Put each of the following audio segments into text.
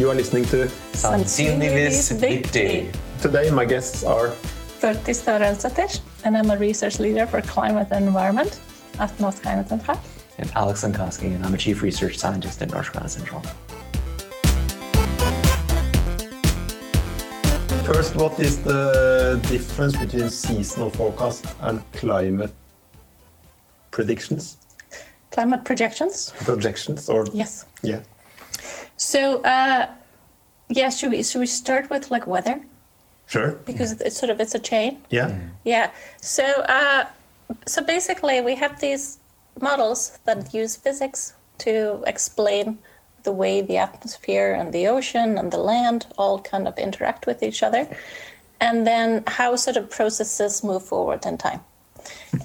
You are listening to Sannsynligvis viktig. Today my guests are Berti Størensæter, and I'm a research leader for climate and environment at Norsk Regnesentral. And Alex Lenkoski, and I'm a chief research scientist at Norsk Regnesentral. First, what is the difference between seasonal forecast and climate predictions? Climate projections? Projections or Yes. yeah. So, uh, yeah, should we, should we start with like weather? Sure. Because it's sort of, it's a chain. Yeah. Yeah. So, uh, so basically, we have these models that use physics to explain the way the atmosphere and the ocean and the land all kind of interact with each other, and then how sort of processes move forward in time.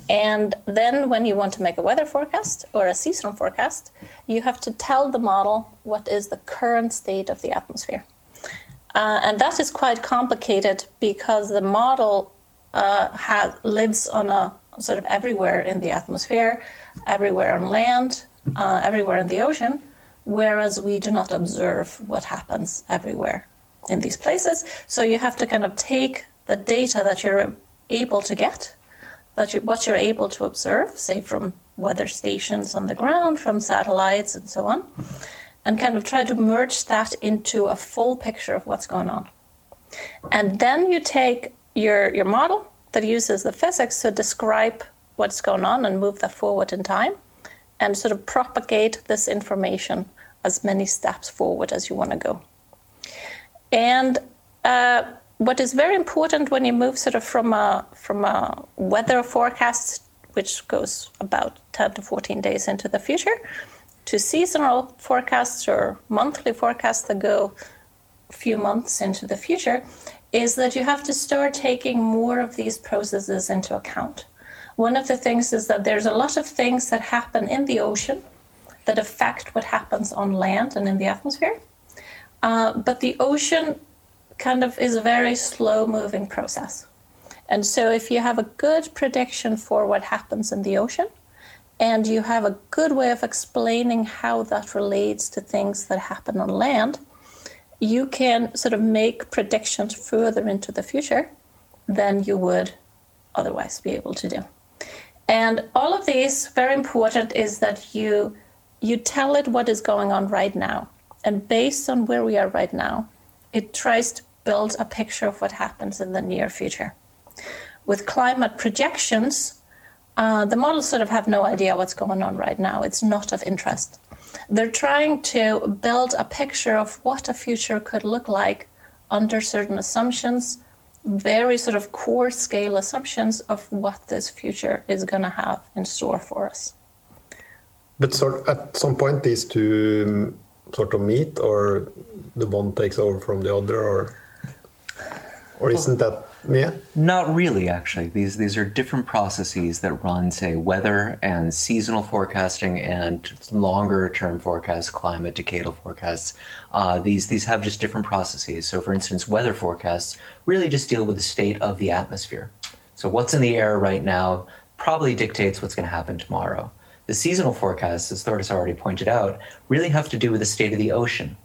And then, when you want to make a weather forecast or a seasonal forecast, you have to tell the model what is the current state of the atmosphere. Uh, and that is quite complicated because the model uh, has, lives on a sort of everywhere in the atmosphere, everywhere on land, uh, everywhere in the ocean, whereas we do not observe what happens everywhere in these places. So you have to kind of take the data that you're able to get, that you, what you're able to observe, say from weather stations on the ground, from satellites, and so on and kind of try to merge that into a full picture of what's going on. And then you take your, your model that uses the physics to describe what's going on and move that forward in time and sort of propagate this information as many steps forward as you want to go. And uh, what is very important when you move sort of from a, from a weather forecast, which goes about 10 to 14 days into the future, to seasonal forecasts or monthly forecasts that go a few months into the future is that you have to start taking more of these processes into account. One of the things is that there's a lot of things that happen in the ocean that affect what happens on land and in the atmosphere. Uh, but the ocean kind of is a very slow moving process. And so if you have a good prediction for what happens in the ocean, and you have a good way of explaining how that relates to things that happen on land, you can sort of make predictions further into the future than you would otherwise be able to do. And all of these, very important, is that you you tell it what is going on right now. And based on where we are right now, it tries to build a picture of what happens in the near future. With climate projections, uh, the models sort of have no idea what's going on right now. It's not of interest. They're trying to build a picture of what a future could look like under certain assumptions, very sort of core scale assumptions of what this future is going to have in store for us. But sort at some point these two um, sort of meet, or the one takes over from the other, or or isn't that yeah? Not really, actually. These these are different processes that run, say, weather and seasonal forecasting and longer term forecasts, climate decadal forecasts. Uh, these these have just different processes. So, for instance, weather forecasts really just deal with the state of the atmosphere. So, what's in the air right now probably dictates what's going to happen tomorrow. The seasonal forecasts, as Thordis already pointed out, really have to do with the state of the ocean.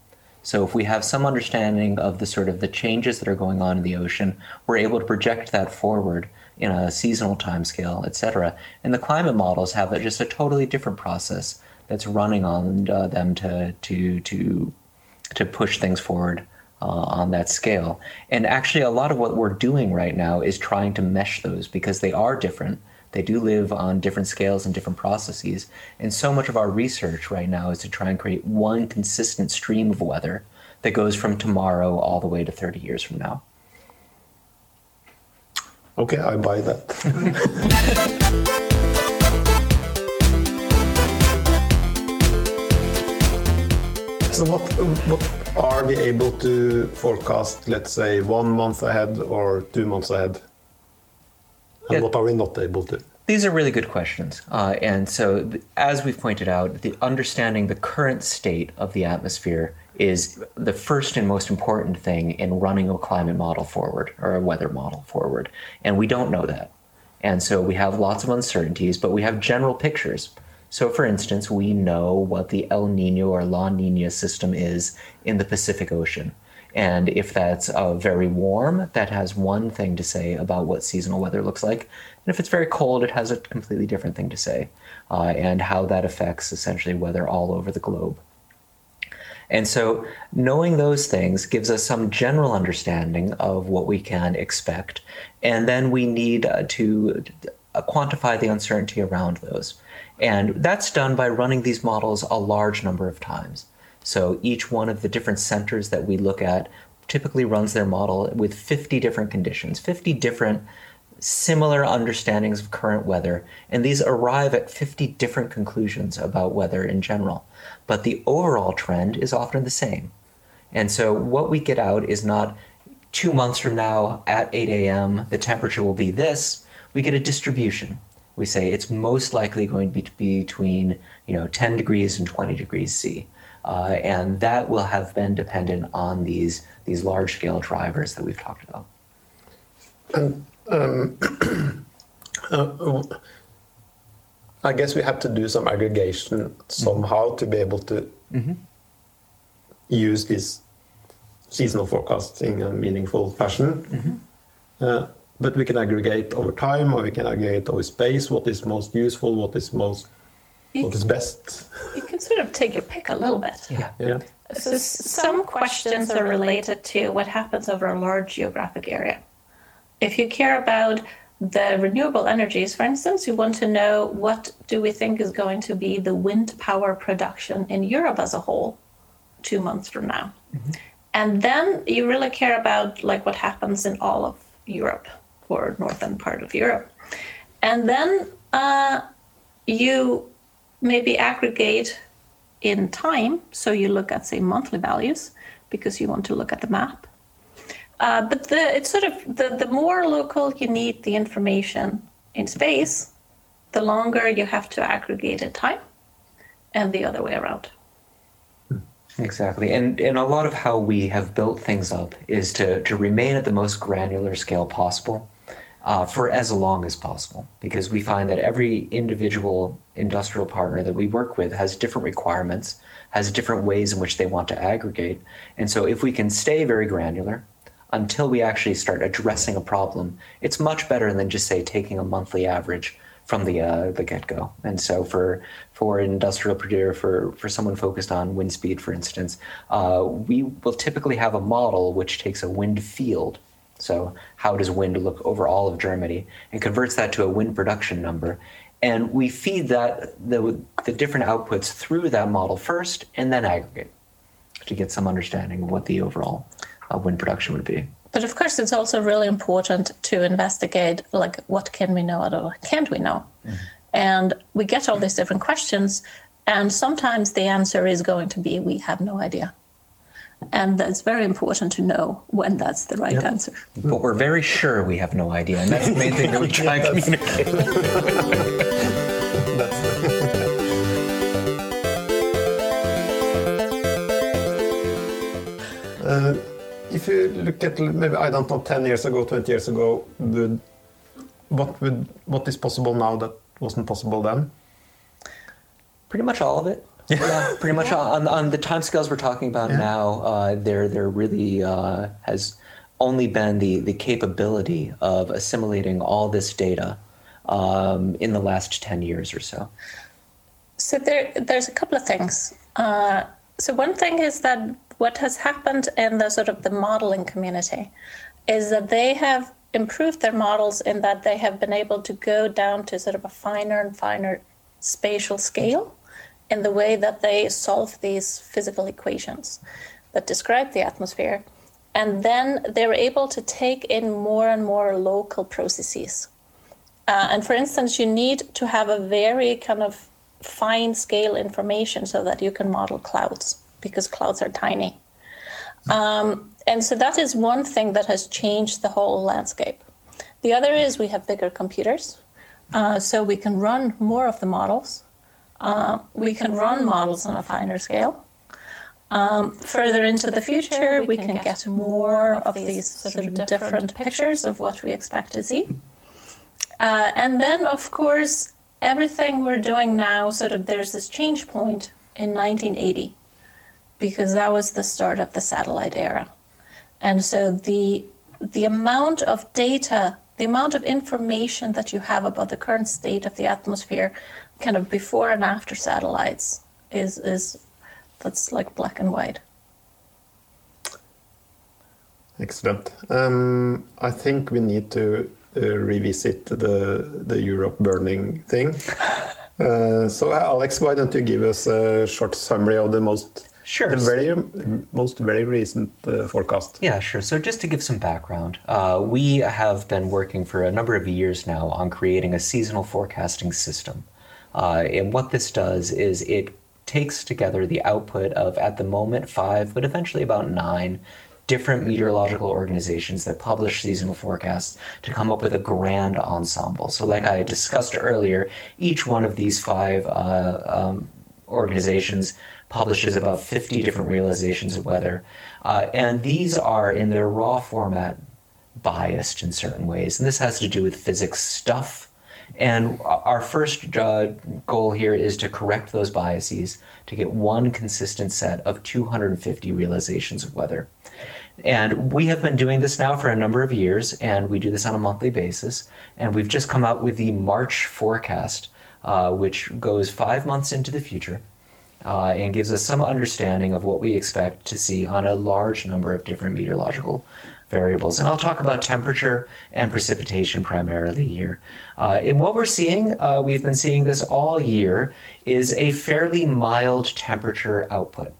So if we have some understanding of the sort of the changes that are going on in the ocean, we're able to project that forward in a seasonal timescale, et cetera. And the climate models have just a totally different process that's running on uh, them to to to to push things forward uh, on that scale. And actually, a lot of what we're doing right now is trying to mesh those because they are different. They do live on different scales and different processes. And so much of our research right now is to try and create one consistent stream of weather that goes from tomorrow all the way to 30 years from now. Okay, I buy that. so what what are we able to forecast? Let's say one month ahead or two months ahead, and Yeah. what are we not able to? These are really good questions. Uh, and so, th- as we've pointed out, the understanding the current state of the atmosphere is the first and most important thing in running a climate model forward or a weather model forward. And we don't know that. And so, we have lots of uncertainties, but we have general pictures. So, for instance, we know what the El Nino or La Nina system is in the Pacific Ocean. And if that's uh, very warm, that has one thing to say about what seasonal weather looks like. And if it's very cold, it has a completely different thing to say, uh, and how that affects essentially weather all over the globe. And so, knowing those things gives us some general understanding of what we can expect. And then we need uh, to uh, quantify the uncertainty around those. And that's done by running these models a large number of times. So, each one of the different centers that we look at typically runs their model with 50 different conditions, 50 different similar understandings of current weather, and these arrive at 50 different conclusions about weather in general. But the overall trend is often the same. And so what we get out is not two months from now at 8 a.m., the temperature will be this. We get a distribution. We say it's most likely going to be between you know 10 degrees and 20 degrees C. Uh, and that will have been dependent on these, these large scale drivers that we've talked about. And um, uh, I guess we have to do some aggregation somehow to be able to use this seasonal forecasting in a meaningful fashion. Uh, but we can aggregate over time, or we can aggregate over space. What is most useful? What is most? What is best? You can sort of take your pick a little bit. Yeah. Yeah. So some questions are related to what happens over a large geographic area. If you care about the renewable energies, for instance, you want to know what do we think is going to be the wind power production in Europe as a whole two months from now. And then you really care about like what happens in all of Europe or northern part of Europe. And then uh, you maybe aggregate in time. So you look at, say, monthly values because you want to look at the map. Uh, but the, it's sort of the, the more local you need the information in space, the longer you have to aggregate in time, and the other way around. Exactly. And and a lot of how we have built things up is to, to remain at the most granular scale possible uh, for as long as possible. Because we find that every individual industrial partner that we work with has different requirements, has different ways in which they want to aggregate. And so if we can stay very granular until we actually start addressing a problem, it's much better than just say taking a monthly average from the uh, the get go. And so for for an industrial producer, for for someone focused on wind speed, for instance, uh, we will typically have a model which takes a wind field. So how does wind look over all of Germany and converts that to a wind production number. And we feed that the the different outputs through that model first, and then aggregate to get some understanding of what the overall uh, wind production would be. But of course, it's also really important to investigate, like, what can we know or what can't we know? And we get all these different questions, and sometimes the answer is going to be, we have no idea. And that's very important to know when that's the right Yeah. answer. But we're very sure we have no idea, and that's the main thing that we try and communicate. Uh, if you look at maybe I don't know, ten years ago, twenty years ago, would what would what is possible now that wasn't possible then? Pretty much all of it. Yeah, pretty much on on the timescales we're talking about Yeah. now. Uh, there there really uh, has only been the the capability of assimilating all this data um, in the last ten years or so. So there, there's a couple of things. Uh, so one thing is that what has happened in the sort of the modeling community is that they have improved their models in that they have been able to go down to sort of a finer and finer spatial scale in the way that they solve these physical equations that describe the atmosphere. And then they're able to take in more and more local processes. Uh, and for instance, you need to have a very kind of fine scale information so that you can model clouds because clouds are tiny. Um, and so that is one thing that has changed the whole landscape. The other is we have bigger computers, uh, so we can run more of the models. Uh, we can run models on a finer scale. Um, further into the future, we can get more of these sort of different pictures of what we expect to see. Uh, and then, of course, everything we're doing now, sort of, there's this change point in 1980 because that was the start of the satellite era. And so the the amount of data, the amount of information that you have about the current state of the atmosphere, kind of before and after satellites, is is that's like black and white. Excellent. Um, I think we need to uh, revisit the the Europe burning thing. Uh, so, Alex, why don't you give us a short summary of the most Sure. the very most very recent uh, forecast? Yeah, sure. So, just to give some background, uh, we have been working for a number of years now on creating a seasonal forecasting system. Uh, and what this does is it takes together the output of, at the moment, five, but eventually about nine different meteorological organizations that publish seasonal forecasts to come up with a grand ensemble. So, like I discussed earlier, each one of these five uh, um, organizations publishes about 50 different realizations of weather. Uh, and these are, in their raw format, biased in certain ways. And this has to do with physics stuff. And our first uh, goal here is to correct those biases to get one consistent set of 250 realizations of weather. And we have been doing this now for a number of years, and we do this on a monthly basis. And we've just come out with the March forecast, uh, which goes five months into the future uh, and gives us some understanding of what we expect to see on a large number of different meteorological variables. And I'll talk about temperature and precipitation primarily here. Uh, and what we're seeing, uh, we've been seeing this all year, is a fairly mild temperature output.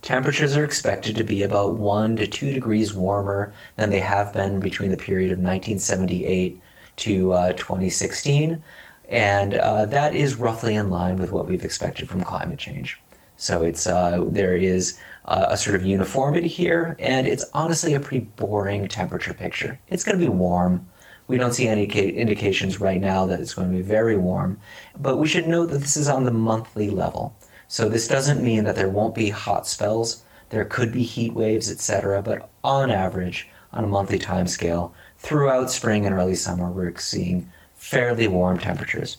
Temperatures are expected to be about 1 to 2 degrees warmer than they have been between the period of 1978 to uh, 2016. And uh, that is roughly in line with what we've expected from climate change. So it's uh, there is uh, a sort of uniformity here, and it's honestly a pretty boring temperature picture. It's going to be warm. We don't see any indications right now that it's going to be very warm, but we should note that this is on the monthly level. So this doesn't mean that there won't be hot spells. There could be heat waves, etc. But on average, on a monthly time scale, throughout spring and early summer, we're seeing fairly warm temperatures.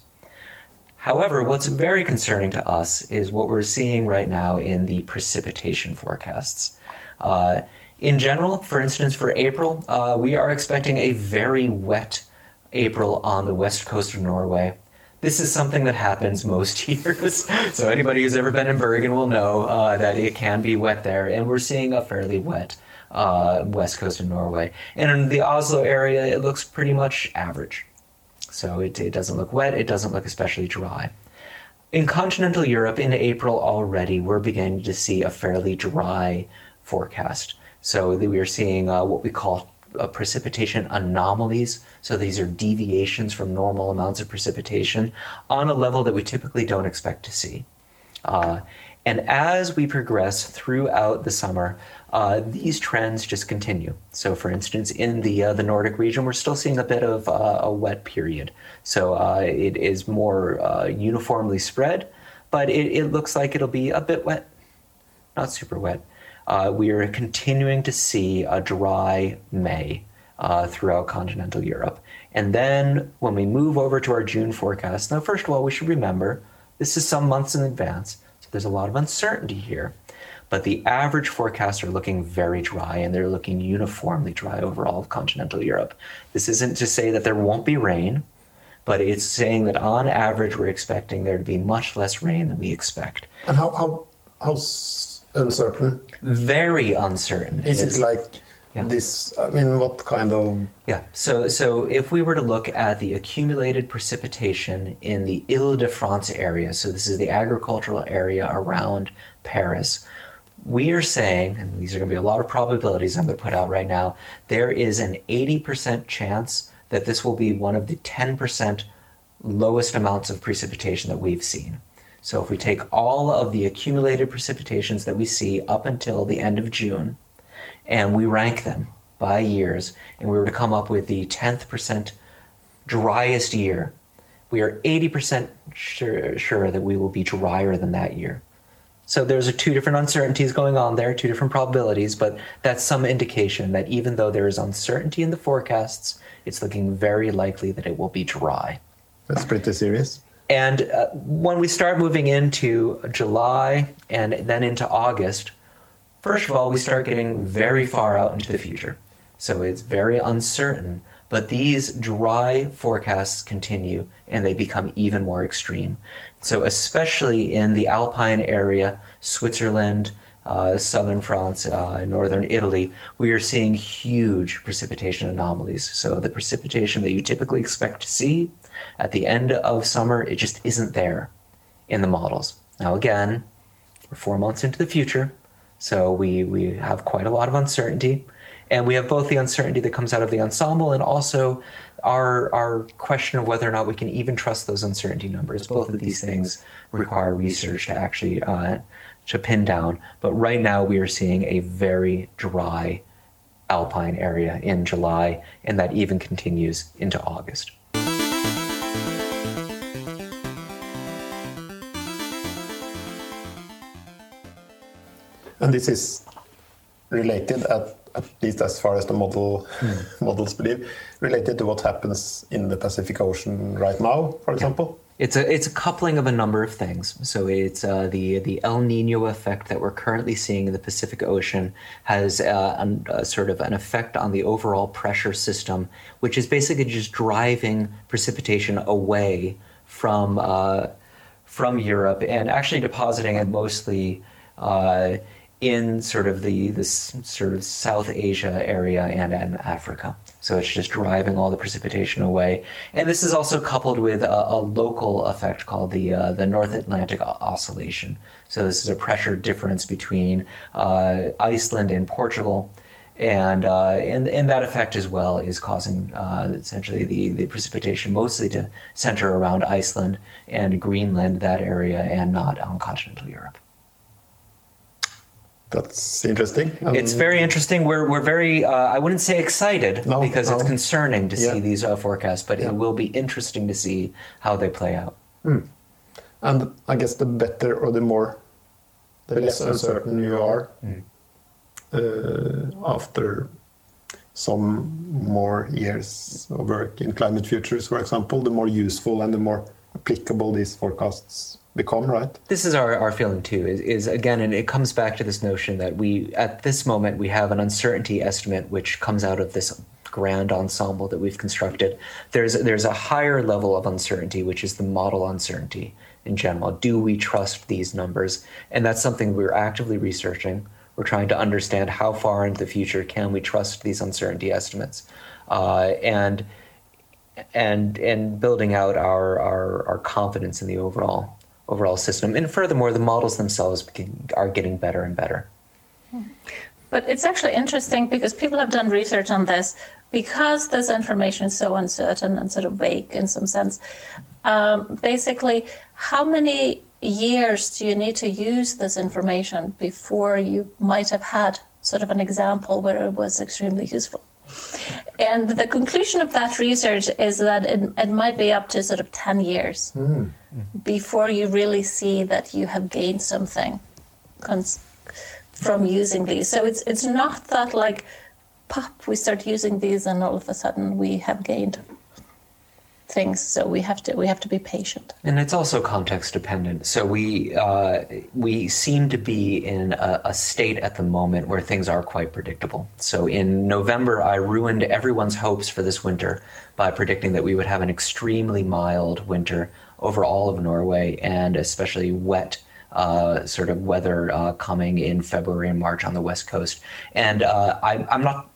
However, what's very concerning to us is what we're seeing right now in the precipitation forecasts. Uh, in general, for instance, for April, uh, we are expecting a very wet April on the west coast of Norway. This is something that happens most years. so anybody who's ever been in Bergen will know uh, that it can be wet there, and we're seeing a fairly wet uh, west coast of Norway. And in the Oslo area, it looks pretty much average. So it, it doesn't look wet, it doesn't look especially dry. In continental Europe, in April already, we're beginning to see a fairly dry forecast. So we are seeing uh, what we call uh, precipitation anomalies. So these are deviations from normal amounts of precipitation on a level that we typically don't expect to see. Uh, and as we progress throughout the summer, uh, these trends just continue. So, for instance, in the uh, the Nordic region, we're still seeing a bit of uh, a wet period. So uh, it is more uh, uniformly spread, but it, it, looks like it'll be a bit wet, not super wet. Uh, we are continuing to see a dry May throughout continental Europe. And then when we move over to our June forecast, now, first of all, we should remember this is some months in advance. There's a lot of uncertainty here. But the average forecasts are looking very dry and they're looking uniformly dry over all of continental Europe. This isn't to say that there won't be rain, but it's saying that on average we're expecting there to be much less rain than we expect. And how, how, how uncertain? Very uncertain. Is it like yeah. this i mean what kind of yeah so so if we were to look at the accumulated precipitation in the ile-de-france area so this is the agricultural area around paris we are saying and these are going to be a lot of probabilities i'm going to put out right now there is an 80% chance that this will be one of the 10% lowest amounts of precipitation that we've seen so if we take all of the accumulated precipitations that we see up until the end of june and we rank them by years, and we were to come up with the 10th percent driest year, we are 80% sure, sure that we will be drier than that year. So there's a two different uncertainties going on there, two different probabilities, but that's some indication that even though there is uncertainty in the forecasts, it's looking very likely that it will be dry. That's pretty serious. And uh, when we start moving into July and then into August, first of all, we start getting very far out into the future. So it's very uncertain. But these dry forecasts continue and they become even more extreme. So, especially in the Alpine area, Switzerland, uh, southern France, uh, northern Italy, we are seeing huge precipitation anomalies. So, the precipitation that you typically expect to see at the end of summer, it just isn't there in the models. Now, again, we're four months into the future, so we, we have quite a lot of uncertainty. And we have both the uncertainty that comes out of the ensemble and also our, our question of whether or not we can even trust those uncertainty numbers. Both of these things require research to actually uh, to pin down. But right now we are seeing a very dry alpine area in July, and that even continues into August. And this is related at, at least as far as the model models believe, related to what happens in the Pacific Ocean right now, for example. It's a it's a coupling of a number of things. So it's uh, the the El Nino effect that we're currently seeing in the Pacific Ocean has uh, an, a sort of an effect on the overall pressure system, which is basically just driving precipitation away from uh, from Europe and actually depositing it mostly uh, in sort of the this sort of South Asia area and, and Africa. So it's just driving all the precipitation away. And this is also coupled with a, a local effect called the uh, the North Atlantic Oscillation. So this is a pressure difference between uh, Iceland and Portugal. And, uh, and and that effect as well is causing uh, essentially the, the precipitation mostly to center around Iceland and Greenland, that area, and not on continental Europe. That's interesting. Um, It's very interesting. We're we're very uh, I wouldn't say excited No, because it's concerning to Yeah. see these uh, forecasts, but Yeah. it will be interesting to see how they play out. and I guess the better or the more, the less uncertain you are uh, after some more years of work in climate futures, for example, the more useful and the more applicable these forecasts become, right? This is our, our feeling too. Is, is again, and it comes back to this notion that we at this moment we have an uncertainty estimate which comes out of this grand ensemble that we've constructed. There's there's a higher level of uncertainty, which is the model uncertainty in general. Do we trust these numbers? And that's something we're actively researching. We're trying to understand how far into the future can we trust these uncertainty estimates, uh, and and and building out our, our our confidence in the overall overall system. And furthermore, the models themselves are getting better and better. But it's actually interesting because people have done research on this because this information is so uncertain and sort of vague in some sense. Um, basically, how many years do you need to use this information before you might have had sort of an example where it was extremely useful? And the conclusion of that research is that it, it might be up to sort of 10 years hmm. before you really see that you have gained something cons- from using these. So it's it's not that like pop we start using these and all of a sudden we have gained things. So we have to we have to be patient. And it's also context dependent. So we uh, we seem to be in a, a state at the moment where things are quite predictable. So in November, I ruined everyone's hopes for this winter by predicting that we would have an extremely mild winter over all of Norway and especially wet. Uh, sort of weather uh, coming in February and March on the west coast, and uh, I, I'm not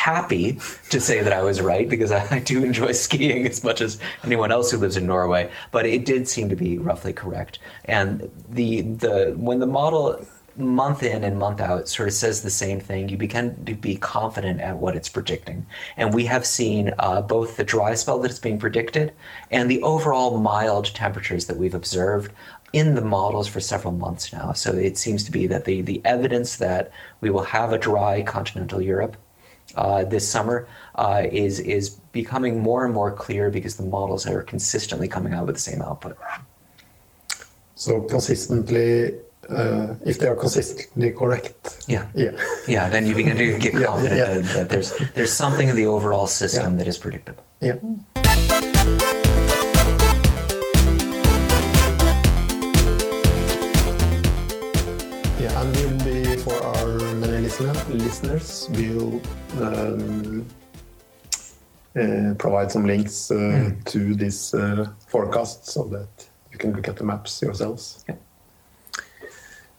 happy to say that I was right because I, I do enjoy skiing as much as anyone else who lives in Norway. But it did seem to be roughly correct. And the the when the model month in and month out sort of says the same thing, you begin to be confident at what it's predicting. And we have seen uh, both the dry spell that is being predicted and the overall mild temperatures that we've observed in the models for several months now. So it seems to be that the, the evidence that we will have a dry continental Europe uh, this summer uh, is is becoming more and more clear because the models are consistently coming out with the same output. So consistently, uh, if they are consistently correct. Yeah. Yeah. Yeah, then you begin to get Yeah, confident yeah. That, that there's there's something in the overall system Yeah. that is predictable. Yeah. Listeners will um, uh, provide some links uh, to this uh, forecast so that you can look at the maps yourselves. Yeah.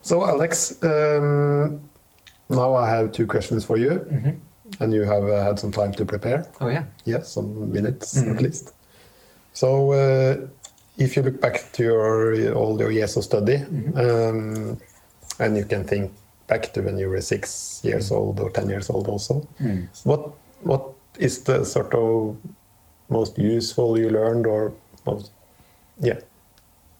So, Alex, um, now I have two questions for you, and you have uh, had some time to prepare. Oh yeah. Yes, some minutes at least. So, uh, if you look back to your all your years of study, um, and you can think back to when you were six years mm. old or ten years old, also, mm. what what is the sort of most useful you learned, or most, yeah,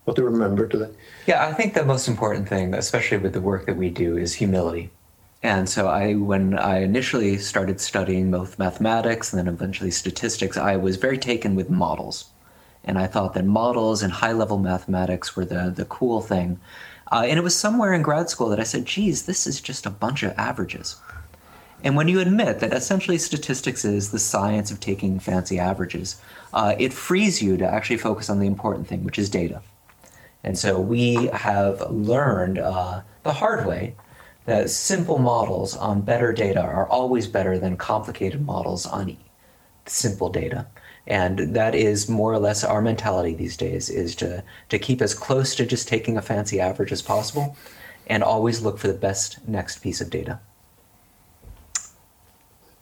what do you remember today? Yeah, I think the most important thing, especially with the work that we do, is humility. And so I when I initially started studying both mathematics and then eventually statistics, I was very taken with models. And I thought that models and high level mathematics were the, the cool thing. Uh, and it was somewhere in grad school that I said, geez, this is just a bunch of averages. And when you admit that essentially statistics is the science of taking fancy averages, uh, it frees you to actually focus on the important thing, which is data. And so we have learned uh, the hard way that simple models on better data are always better than complicated models on simple data. And that is more or less our mentality these days is to, to keep as close to just taking a fancy average as possible and always look for the best next piece of data.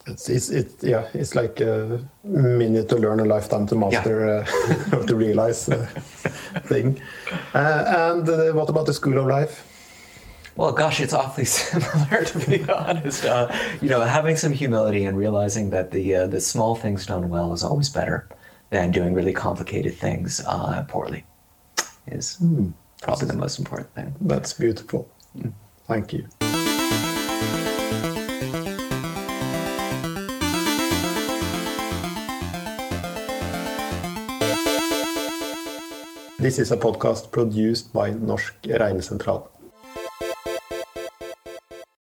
It's, it's it yeah, it's like a minute to learn, a lifetime to master, uh, or to realize uh, thing. Uh, and uh, what about the school of life? Well, gosh, it's awfully similar to be honest. Uh, you know, having some humility and realizing that the uh, the small things done well is always better than doing really complicated things uh, poorly. Is probably the most important thing. That's beautiful. Thank you. This is a podcast produced by Norsk Regnesentral.